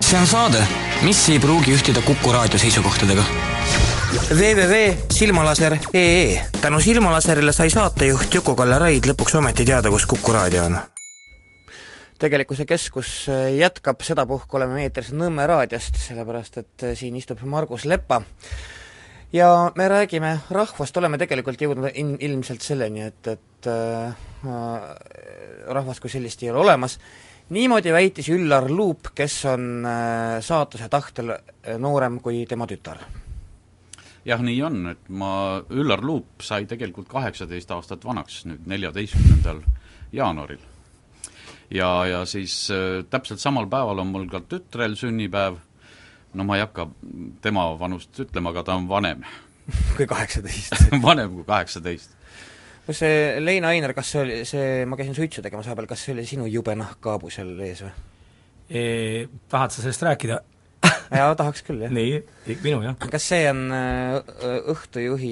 see on saade, mis ei pruugi ühtida Kuku raadio seisukohtadega www.silmalaser.ee tänu Silmalaserile sai saatejuht Juku-Kalle Raid lõpuks ometi teada, kus Kuku raadio on. tegelikkuse keskus jätkab, sedapuhku oleme eetris Nõmme raadiost, sellepärast et siin istub Margus Lepa ja me räägime rahvast, oleme tegelikult jõudnud in-, ilmselt selleni, et, et äh, rahvast kui sellist ei ole olemas niimoodi väitis Üllar Luup, kes on äh, saatuse tahtel noorem kui tema tütar. Jah, nii on, et ma, Üllar Luup sai tegelikult kaheksateist aastat vanaks nüüd neljateistkümnendal jaanuaril. ja, ja siis äh, täpselt samal päeval on mul ka tütrel sünnipäev, no ma ei hakka tema vanust ütlema, aga ta on vanem kui kaheksateist vanem kui kaheksateist kas see Leina Ainer, kas see oli see, ma käisin suitsu tegemas vahepeal, kas see oli sinu jube nahkkaabu seal ees või? Tahad sa sellest rääkida? Jaa, tahaks küll, jah. nii, minu jah. kas see on äh, õhtujuhi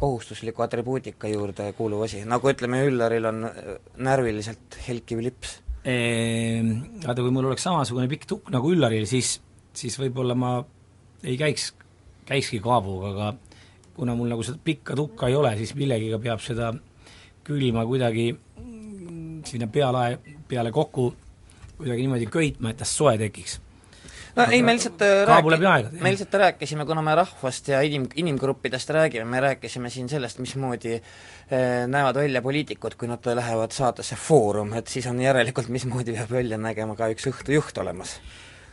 kohustusliku atribuutika juurde kuuluv asi, nagu ütleme, Üllaril on äh, närviliselt helkiv lips? Vaata, kui mul oleks samasugune pikk tukk nagu Üllaril, siis, siis võib-olla ma ei käiks, käikski kaabuga, aga kuna mul nagu seda pikka tukka ei ole, siis millegiga peab seda külma kuidagi sinna peale, peale kokku kuidagi niimoodi köitma, et tast soe tekiks. No ei, me lihtsalt äh, rääki-, me lihtsalt rääkisime, kuna me rahvast ja inim, inimgruppidest räägime, me rääkisime siin sellest, mismoodi äh, näevad välja poliitikud, kui nad lähevad saatesse Foorum, et siis on järelikult, mismoodi peab välja nägema ka üks õhtujuht olemas.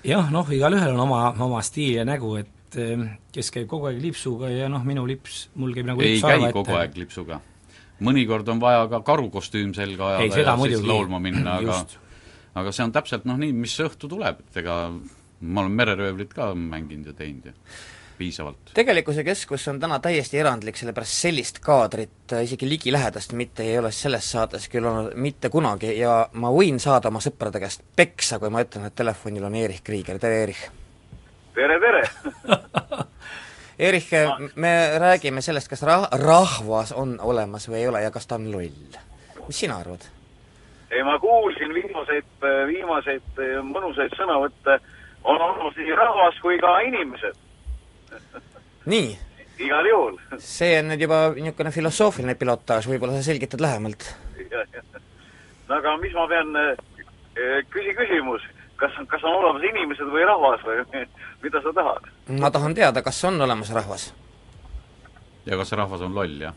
jah, noh, igalühel on oma, oma stiil ja nägu, et äh, kes käib kogu aeg lipsuga ja noh, minu lips, mul käib nagu ei käi kogu aeg lipsuga. Mõnikord on vaja ka karukostüüm selga ajada ei, ja siis laulma minna, aga aga see on täpselt noh, nii, mis õhtu tuleb, et ega ma olen mereröövlit ka mänginud ja teinud ja piisavalt. tegelikkuse keskus on täna täiesti erandlik, sellepärast sellist kaadrit äh, isegi ligilähedast mitte ei ole selles saates küll olnud mitte kunagi ja ma võin saada oma sõprade käest peksa, kui ma ütlen, et telefonil on Erich Krieger, tere Erich! tere, tere Erich, me räägime sellest, kas rah-, rahvas on olemas või ei ole ja kas ta on loll. mis sina arvad? ei, ma kuulsin viimaseid, viimaseid mõnusaid sõnavõtte, on olemas nii rahvas kui ka inimesed nii? igal juhul. see on nüüd juba niisugune filosoofiline pilotaaž, võib-olla sa selgitad lähemalt? no aga mis ma pean, eh, küsi küsimus, kas, kas on olemas inimesed või rahvas või mida sa tahad? ma tahan teada, kas on olemas rahvas. ja kas rahvas on loll, jah?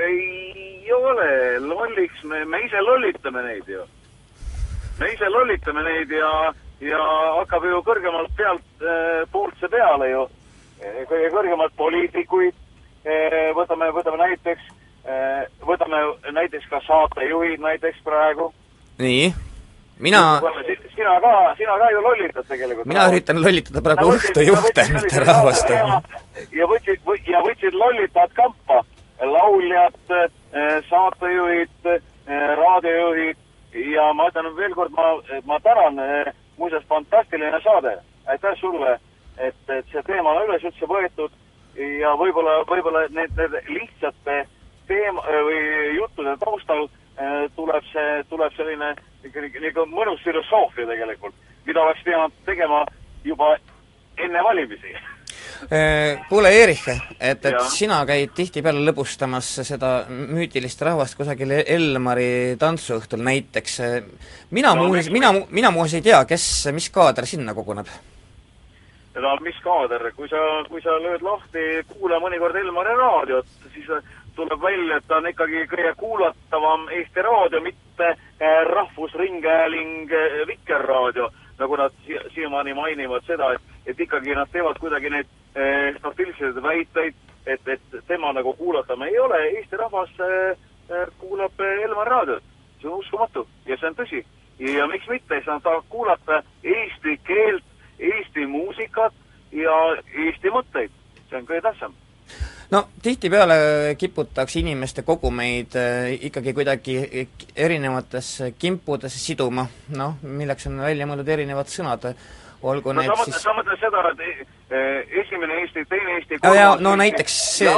ei ole, lolliks me, me ise lollitame neid ju. me ise lollitame neid ja, ja hakkab ju kõrgemalt pealt puult see peale ju. kõige kõrgemad poliitikuid äh,, võtame, võtame näiteks võtame näiteks ka saatejuhid näiteks praegu nii, mina sina ka, sina ka ju lollitad tegelikult. mina üritan lollitada praegu õhtujuhte, mitte rahvast. ja võtsid, ja võtsid lollitajad kampa, lauljad, eh, saatejuhid, eh, raadiojuhid ja ma ütlen veel kord, ma, ma tänan, eh, muuseas, fantastiline saade, aitäh sulle, et, et see teema on üles üldse võetud. Ja võib-olla, võib-olla need, need lihtsate teema või juttude taustal tuleb see, tuleb selline nagu mõnus filosoofia tegelikult, mida oleks pidanud tegema juba enne valimisi Kuule, Erich, et, et ja. sina käid tihtipeale lõbustamas seda müütilist rahvast kusagil Elmari tantsuõhtul näiteks. mina no, muuseas, mina, mina muuseas ei tea, kes, mis kaader sinna koguneb? no mis kaader, kui sa, kui sa lööd lahti, kuula mõnikord Elmari raadiot, siis tuleb välja, et ta on ikkagi kõige kuulatavam Eesti raadio, mitte eh, Rahvusringhääling eh, Vikerraadio, nagu nad siiamaani mainivad seda, et, et ikkagi nad teevad kuidagi neid eh, statistilisi väiteid, et, et tema nagu kuulatav ei ole, Eesti rahvas eh, kuulab Elmar raadiot. see on uskumatu ja see on tõsi. ja miks mitte, siis nad tahavad kuulata eesti keelt, Eesti muusikat ja Eesti mõtteid. see on kõige tähtsam no tihtipeale kiputakse inimeste kogumeid äh, ikkagi kuidagi erinevatesse kimpudesse siduma, noh, milleks on välja mõeldud erinevad sõnad, olgu no, need sa siis sa mõtled seda, et eh, esimene Eesti, teine Eesti, ja, ja no näiteks see,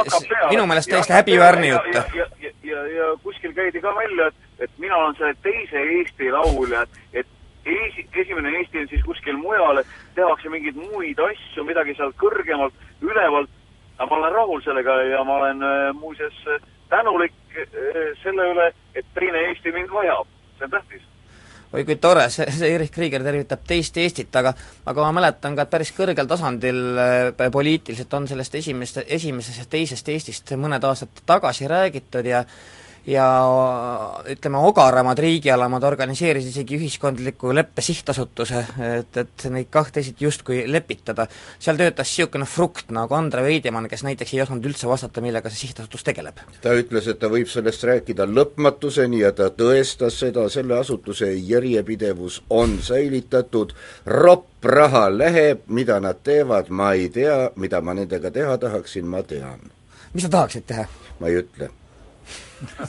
minu meelest täiesti häbiväärne jutt. ja, ja, ja, ja, ja kuskil käidi ka välja, et, et mina olen selle teise Eesti laulja, et esi, esimene Eesti on siis kuskil mujal, et tehakse mingeid muid asju, midagi seal kõrgemalt, ülevalt, aga ma olen rahul sellega ja ma olen äh, muuseas tänulik äh, selle üle, et teine Eesti mind vajab, see on tähtis oi kui tore, see, see Erich Krieger tervitab teist Eestit, aga aga ma mäletan ka, et päris kõrgel tasandil äh, poliitiliselt on sellest esimest, esimesest ja teisest Eestist mõned aastad tagasi räägitud ja ja ütleme, ogaramad riigialamad organiseerisid isegi ühiskondliku leppe sihtasutuse, et, et neid kahtesid justkui lepitada. seal töötas niisugune frukt nagu Andre Veidemann, kes näiteks ei osanud üldse vastata, millega see sihtasutus tegeleb. ta ütles, et ta võib sellest rääkida lõpmatuseni ja ta tõestas seda, selle asutuse järjepidevus on säilitatud, ropp raha läheb, mida nad teevad, ma ei tea, mida ma nendega teha tahaksin, ma tean. mis sa tahaksid teha? ma ei ütle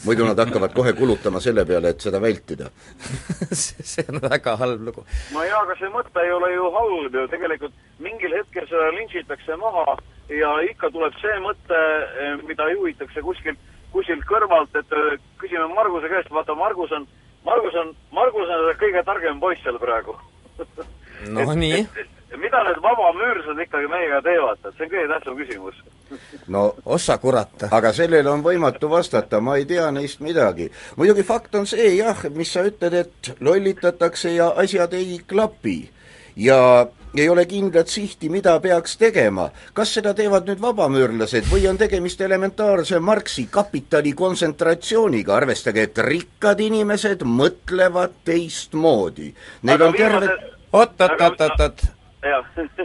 muidu nad hakkavad kohe kulutama selle peale, et seda vältida. See on väga halb lugu. no jaa, aga see mõte ei ole ju halb ju, tegelikult mingil hetkel seda lintšitakse maha ja ikka tuleb see mõte, eh, mida juhitakse kuskilt, kuskilt kõrvalt, et eh, küsime Marguse käest, vaata Margus on, Margus on, Margus on kõige targem poiss seal praegu. No et, nii. mida need vabamüürsad ikkagi meiega teevad, et see on kõige tähtsam küsimus no ossa kurat. aga sellele on võimatu vastata, ma ei tea neist midagi. muidugi fakt on see jah, mis sa ütled, et lollitatakse ja asjad ei klapi. ja ei ole kindlat sihti, mida peaks tegema. kas seda teevad nüüd vabamüürlased või on tegemist elementaarse Marxi kapitali kontsentratsiooniga, arvestage, et rikkad inimesed mõtlevad teistmoodi. Neil on terve oot, oot, oot, oot, oot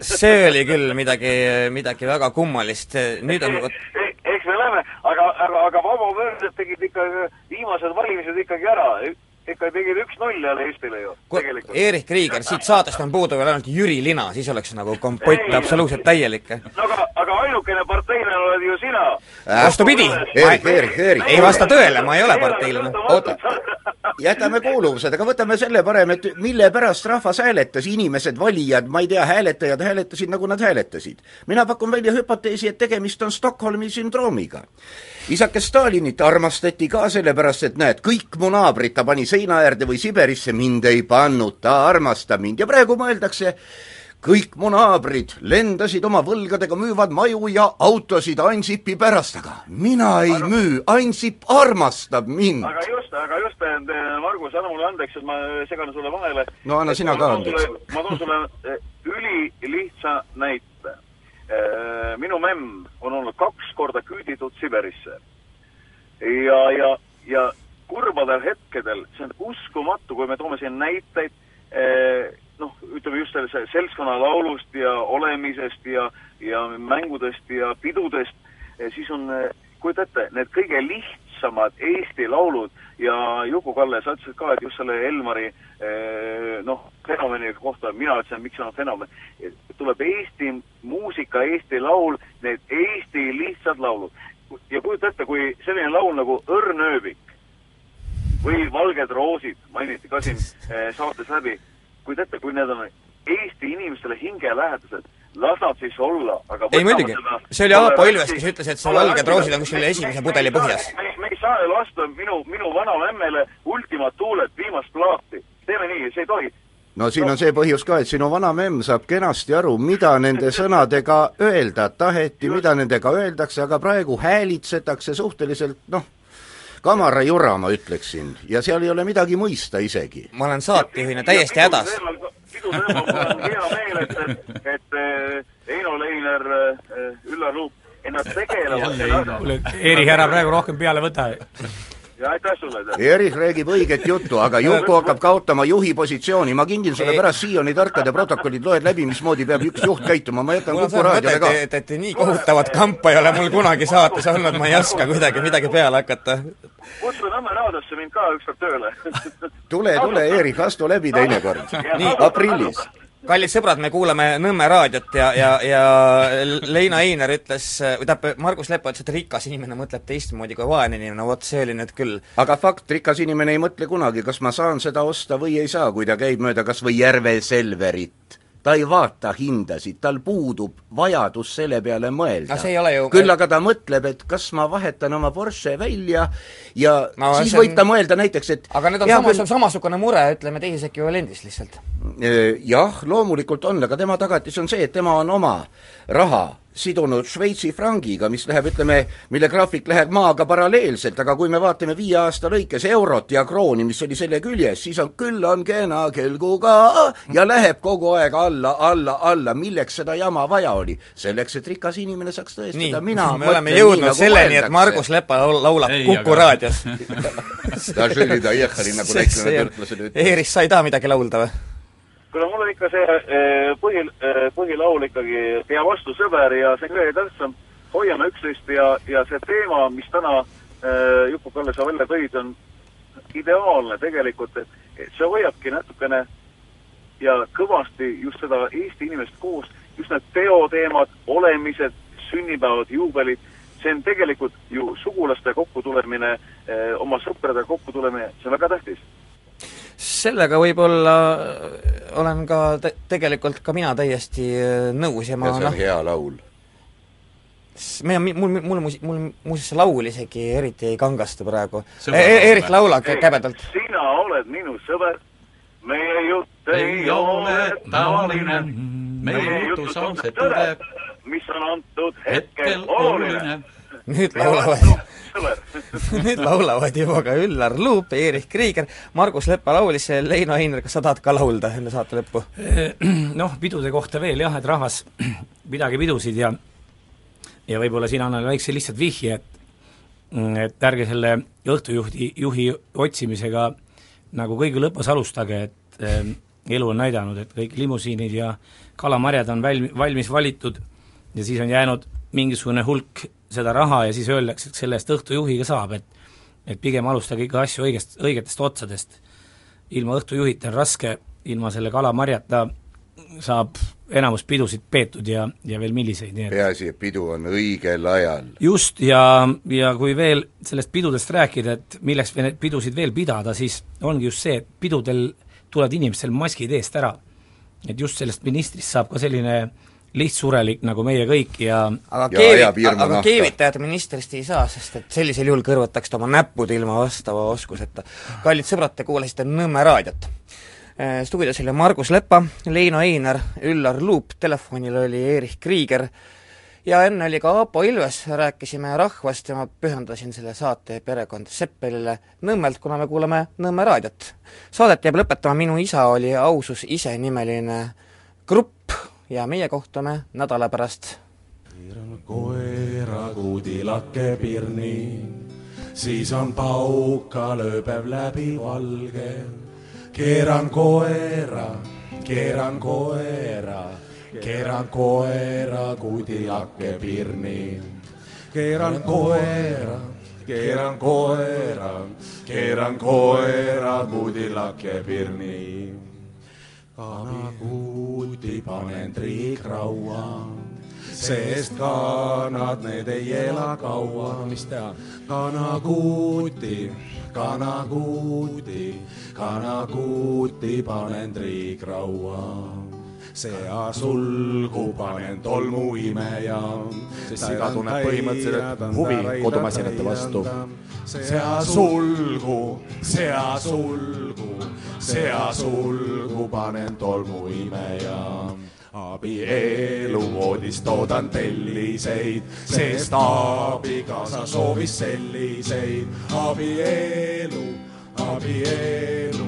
see oli küll midagi, midagi väga kummalist, nüüd on vot eks me näeme, aga, aga, aga vabamöördad tegid ikka viimased valimised ikkagi ära, ikka tegid üks-null jälle Eestile ju, tegelikult. Erich Krieger, siit saatest on puudu veel ainult Jüri Lina, siis oleks nagu kompott absoluutselt täielik. no aga, aga ainukene parteilane oled ju sina äh,. vastupidi. Erich, Erich, Erich. ei vasta tõele, ma ei ole parteilane. oota, jätame kuuluvused, aga võtame selle parem, et mille pärast rahvas hääletas, inimesed, valijad, ma ei tea, hääletajad hääletasid, nagu nad hääletasid. mina pakun välja hüpoteesi, et tegemist on Stockholmi sündroomiga. Isake Stalinit armastati ka sellepärast, et näed, kõik mu naabrid ta pani seina äärde või Siberisse, mind ei pannud, ta armastab mind ja praegu mõeldakse, kõik mu naabrid lendasid oma võlgadega, müüvad maju ja autosid Ansipi pärast, aga mina ei aga... müü, Ansip armastab mind. aga just, aga just, Margus, anna mulle andeks, et ma segan sulle vahele. no anna sina ka andeks. ma toon sulle eh, ülilihtsa näite. Eh, minu memm on olnud kaks korda küüditud Siberisse. ja, ja, ja kurbadel hetkedel, see on uskumatu, kui me toome siin näiteid eh, noh, ütleme just selle seltskonnalaulust ja olemisest ja, ja mängudest ja pidudest, siis on, kujuta ette, need kõige lihtsamad Eesti laulud ja Juku-Kalle, sa ütlesid ka, et just selle Elmari eh, noh, fenomeni kohta, mina ütlesin, miks see on fenomen. tuleb Eesti muusika, Eesti laul, need Eesti lihtsad laulud. ja kujuta ette, kui selline laul nagu Õrn ööbik või Valged roosid mainiti ka siin eh, saates läbi, kujuta ette, kui need on Eesti inimestele hingelähedased, las nad siis olla, aga ei muidugi, see oli Aapo Ilves, kes ütles, et see Valged roosid on kuskil esimese pudeli põhjas. me, me ei saa ju lasta minu, minu vanamemmele Ultima Thulet viimast plaati. teeme nii, see ei tohi. no siin on see põhjus ka, et sinu vanamemm saab kenasti aru, mida nende sõnadega öelda taheti, mida nendega öeldakse, aga praegu häälitsetakse suhteliselt noh, kamara jura, ma ütleksin, ja seal ei ole midagi mõista isegi. ma olen saatejuhina täiesti hädas piduteemal mul on hea meel, et, et, Eino Leiner, Üllar Luuk, et nad tegelevad kuule, Erich, ära praegu rohkem peale võta. Ja aitäh sulle! Erich räägib õiget juttu, aga Juku hakkab kaotama juhi positsiooni, ma kingin sulle pärast Sioni tarkade protokollid, loed läbi, mismoodi peab üks juht käituma, ma jätan Kuku raadiole ka. et, et nii kohutavat kampa ei ole mul kunagi saates olnud, ma ei oska kuidagi midagi peale hakata. kutsu Nõmme raadiosse mind ka ükskord tööle. Tule, tule, Erich, astu läbi teinekord. nii, aprillis kallid sõbrad, me kuulame Nõmme raadiot ja, ja, ja Leina Einer ütles, või tähendab, Margus Lepa ütles, et rikas inimene mõtleb teistmoodi kui vaene inimene, vot see oli nüüd küll. aga fakt, rikas inimene ei mõtle kunagi, kas ma saan seda osta või ei saa, kui ta käib mööda kas või Järve Selverit ta ei vaata hindasid, tal puudub vajadus selle peale mõelda. Ju... küll aga ta mõtleb, et kas ma vahetan oma Porsche välja ja no, siis võib ta mõelda näiteks, et aga need on samas, küll... samasugune mure, ütleme, teises ekvivalendis lihtsalt. Jah, loomulikult on, aga tema tagatis on see, et tema on oma raha sidunud Šveitsi frangiga, mis läheb, ütleme, mille graafik läheb maaga paralleelselt, aga kui me vaatame viie aasta lõikes eurot ja krooni, mis oli selle küljes, siis on küll on kena kelguga ja läheb kogu aeg alla, alla, alla, milleks seda jama vaja oli? selleks, et rikas inimene saaks tõestada, mina me oleme jõudnud nii, nagu selleni, et Margus Lepa laulab Ei, Kuku aga... raadios nagu. Eeris, sa ei taha midagi laulda või? Kuule, mul on ikka see eh, põhi, eh, põhilaul ikkagi Pea vastu, sõber, ja see kõige tähtsam. hoiame üksteist ja, ja see teema, mis täna eh, Juku-Kalle sa välja tõid, on ideaalne tegelikult, et see hoiabki natukene ja kõvasti just seda Eesti inimest koos, just need peoteemad, olemised, sünnipäevad, juubelid, see on tegelikult ju sugulaste kokkutulemine, oma sõpradega kokkutulemine, see on väga tähtis sellega võib-olla olen ka te-, tegelikult ka mina täiesti äh, nõus ja ma ja see on no, hea laul. meil on, mul, mul muusi-, mul muuseas see laul isegi eriti ei kangasta praegu e. Eerik, laula käbedalt. sina oled minu sõber, meie jutt ei, ei ole tavaline, meie jutus on see tõde, mis on antud hetkel oluline. nüüd laulavad nüüd laulavad juba ka Üllar Luup, Erich Krieger, Margus Lepa laulis, Leino Einer, kas sa tahad ka laulda enne saate lõppu? Noh, pidude kohta veel jah, et rahvas, pidage pidusid ja ja võib-olla siin annan väikse lihtsalt vihje, et et ärge selle õhtujuhti, juhi otsimisega nagu kõige lõpus alustage, et äh, elu on näidanud, et kõik limusiinid ja kalamarjad on valmi-, valmis valitud ja siis on jäänud mingisugune hulk seda raha ja siis öeldakse, et selle eest õhtujuhiga saab, et et pigem alustage ikka asju õigest, õigetest otsadest. ilma õhtujuhita on raske, ilma selle kalamarjata saab enamus pidusid peetud ja, ja veel milliseid, nii et peaasi, et pidu on õigel ajal. just, ja, ja kui veel sellest pidudest rääkida, et milleks neid pidusid veel pidada, siis ongi just see, et pidudel tulevad inimestel maskid eest ära. et just sellest ministrist saab ka selline äh, lihtsurelik nagu meie kõik ja aga keevi-, aga keevitajat ministrist ei saa, sest et sellisel juhul kõrvutaks ta oma näpud ilma vastava oskuseta. kallid sõbrad, te kuulasite Nõmme raadiot. Äh, stuudios oli Margus Lepa, Leino Einer, Üllar Luup, telefonil oli Erich Krieger ja enne oli ka Aapo Ilves, rääkisime rahvast ja ma pühendasin selle saate perekond Seppelile Nõmmelt, kuna me kuulame Nõmme raadiot. Saadet jääb lõpetama Minu isa oli ausus ise nimeline grupp, ja meie kohtume nädala pärast. keeran koera kuudilake pirni, siis on pauka lööbev läbi valge. keeran koera, keeran koera, keeran koera kuudilake pirni. keeran koera, keeran koera, keeran koera kuudilake pirni. Kanakuuti panen triikraua, sest kanad need ei ela kaua. mis teha? kanakuuti, kanakuuti, kanakuuti panen triikraua sea sulgu panen tolmuimeja. sest siga tunneb põhimõtteliselt huvi kodumasinate vastu. sea sulgu, sea sulgu, sea sulgu panen tolmuimeja abielu voodis toodan telliseid, sest abikaasa soovis selliseid. abielu, abielu,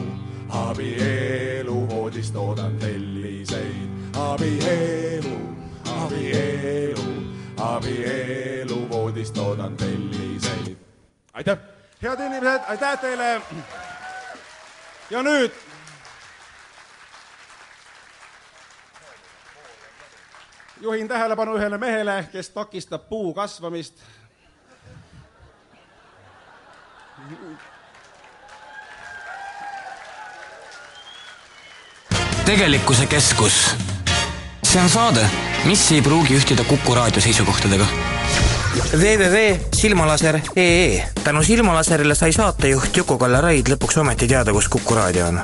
abielu voodis toodan telliseid. abielu, abielu, abielu voodis toodan telliseid. aitäh! head inimesed, aitäh teile! Ja nüüd juhin tähelepanu ühele mehele, kes takistab puu kasvamist. tegelikkuse keskus. see on saade, mis ei pruugi ühtida Kuku raadio seisukohtadega www.silmalaser.ee tänu silmalaserile sai saatejuht Juku-Kalle Raid lõpuks ometi teada, kus Kuku raadio on